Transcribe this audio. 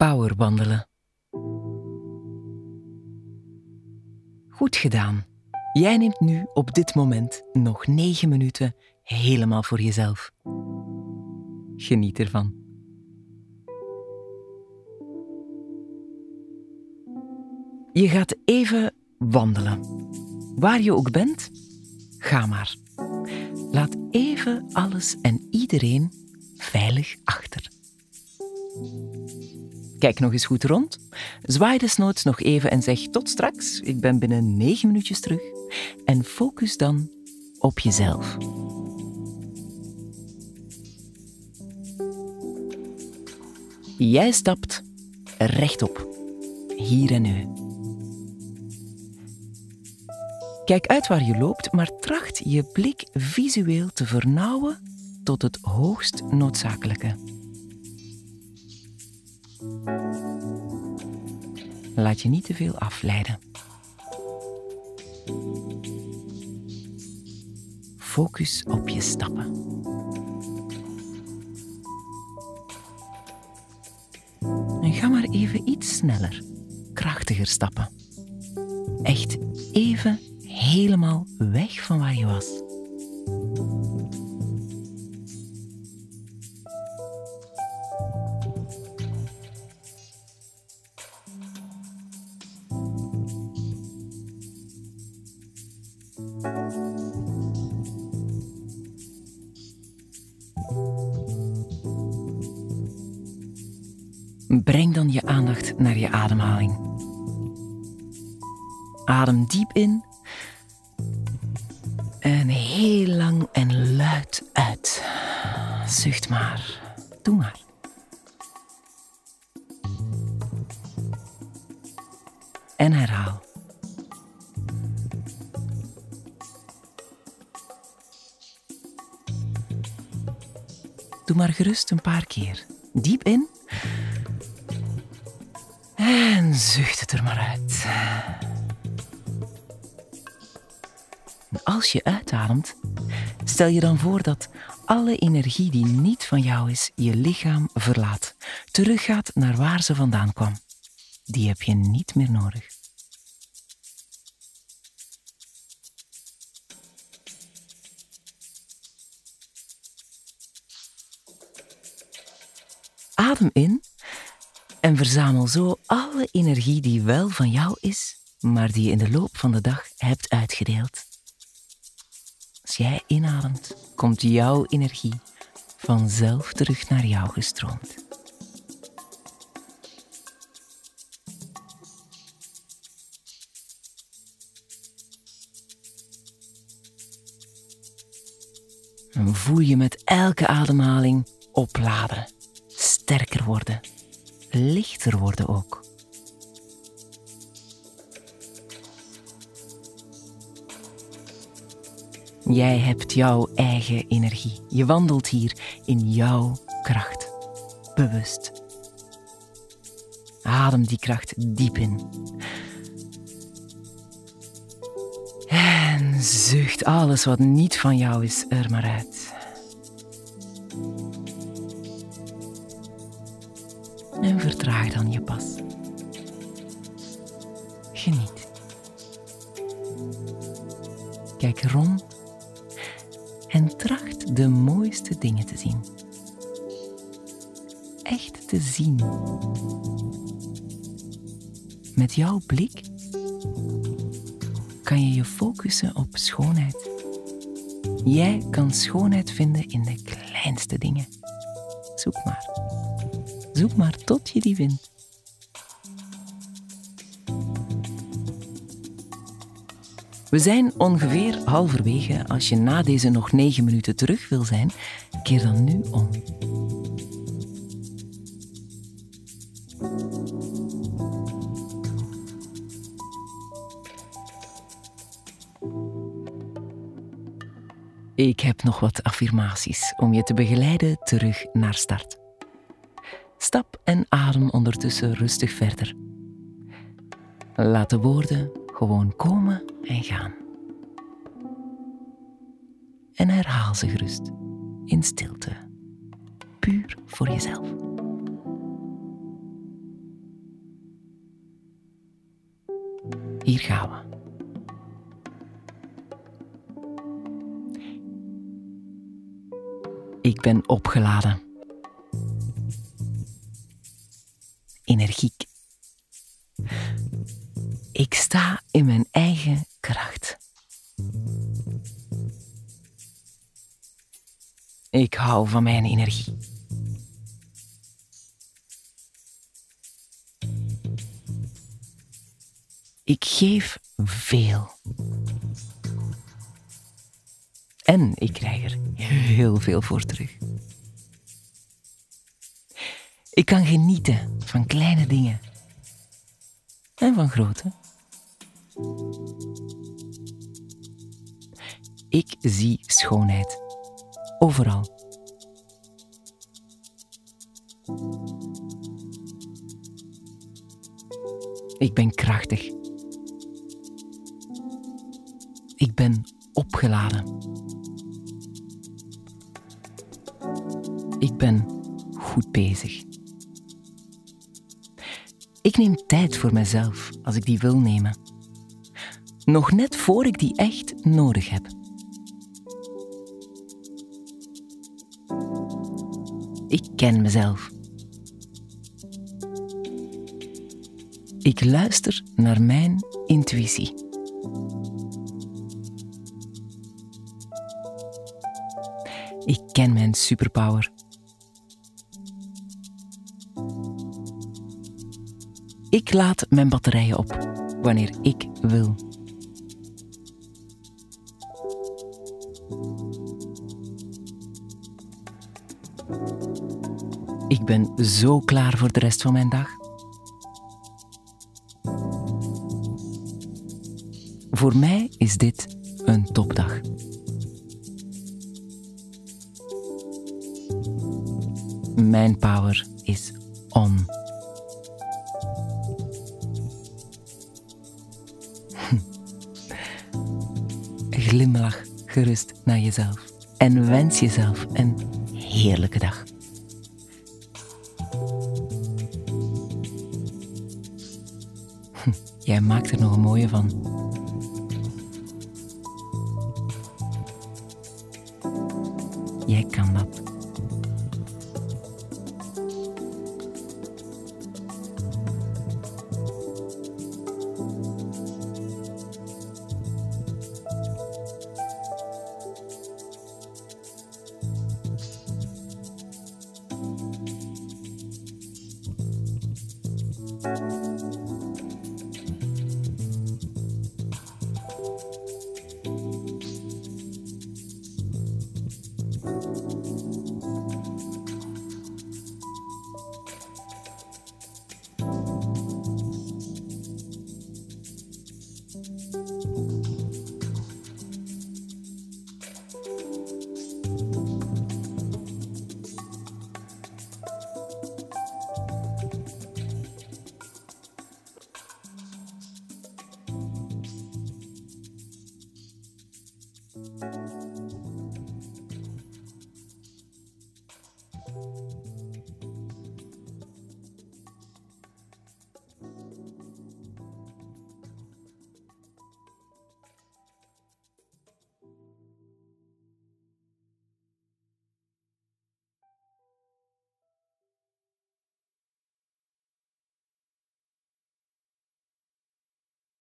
Powerwandelen. Goed gedaan. Jij neemt nu op dit moment nog 9 minuten helemaal voor jezelf. Geniet ervan. Je gaat even wandelen. Waar je ook bent, ga maar. Laat even alles en iedereen veilig achter. Kijk nog eens goed rond. Zwaai desnoods nog even en zeg tot straks. Ik ben binnen negen minuutjes terug. En focus dan op jezelf. Jij stapt rechtop, hier en nu. Kijk uit waar je loopt, maar tracht je blik visueel te vernauwen tot het hoogst noodzakelijke. Laat je niet te veel afleiden. Focus op je stappen. En ga maar even iets sneller, krachtiger stappen. Echt even helemaal weg van waar je was. Breng dan je aandacht naar je ademhaling. Adem diep in en heel lang en luid uit. Zucht maar. Doe maar. En herhaal. Doe maar gerust een paar keer. Diep in. En zucht het er maar uit. Als je uitademt, stel je dan voor dat alle energie die niet van jou is, je lichaam verlaat, teruggaat naar waar ze vandaan kwam. Die heb je niet meer nodig. Adem in en verzamel zo alle energie die wel van jou is, maar die je in de loop van de dag hebt uitgedeeld. Als jij inademt, komt jouw energie vanzelf terug naar jou gestroomd. En voel je met elke ademhaling opladen, sterker worden, lichter worden ook. Jij hebt jouw eigen energie. Je wandelt hier in jouw kracht. Bewust. Adem die kracht diep in. En zucht alles wat niet van jou is er maar uit. Vertraag dan je pas. Geniet. Kijk rond en tracht de mooiste dingen te zien. Echt te zien. Met jouw blik kan je je focussen op schoonheid. Jij kan schoonheid vinden in de kleinste dingen. Zoek maar. Zoek maar tot je die vindt. We zijn ongeveer halverwege. Als je na deze nog negen minuten terug wil zijn, keer dan nu om. Ik heb nog wat affirmaties om je te begeleiden terug naar start. Stap en adem ondertussen rustig verder. Laat de woorden gewoon komen en gaan. En herhaal ze gerust, in stilte, puur voor jezelf. Hier gaan we. Ik ben opgeladen. Ik hou van mijn energie. Ik geef veel. En ik krijg er heel veel voor terug. Ik kan genieten van kleine dingen en van grote. Ik zie schoonheid overal. Ik ben krachtig. Ik ben opgeladen. Ik ben goed bezig. Ik neem tijd voor mezelf als ik die wil nemen. Nog net voor ik die echt nodig heb. Ik ken mezelf. Ik luister naar mijn intuïtie. Ik ken mijn superpower. Ik laat mijn batterijen op wanneer ik wil. Ik ben zo klaar voor de rest van mijn dag. Voor mij is dit een topdag. Mijn power is on. Glimlach gerust naar jezelf en wens jezelf een heerlijke dag. Jij maakt er nog een mooie van. Jij kan dat.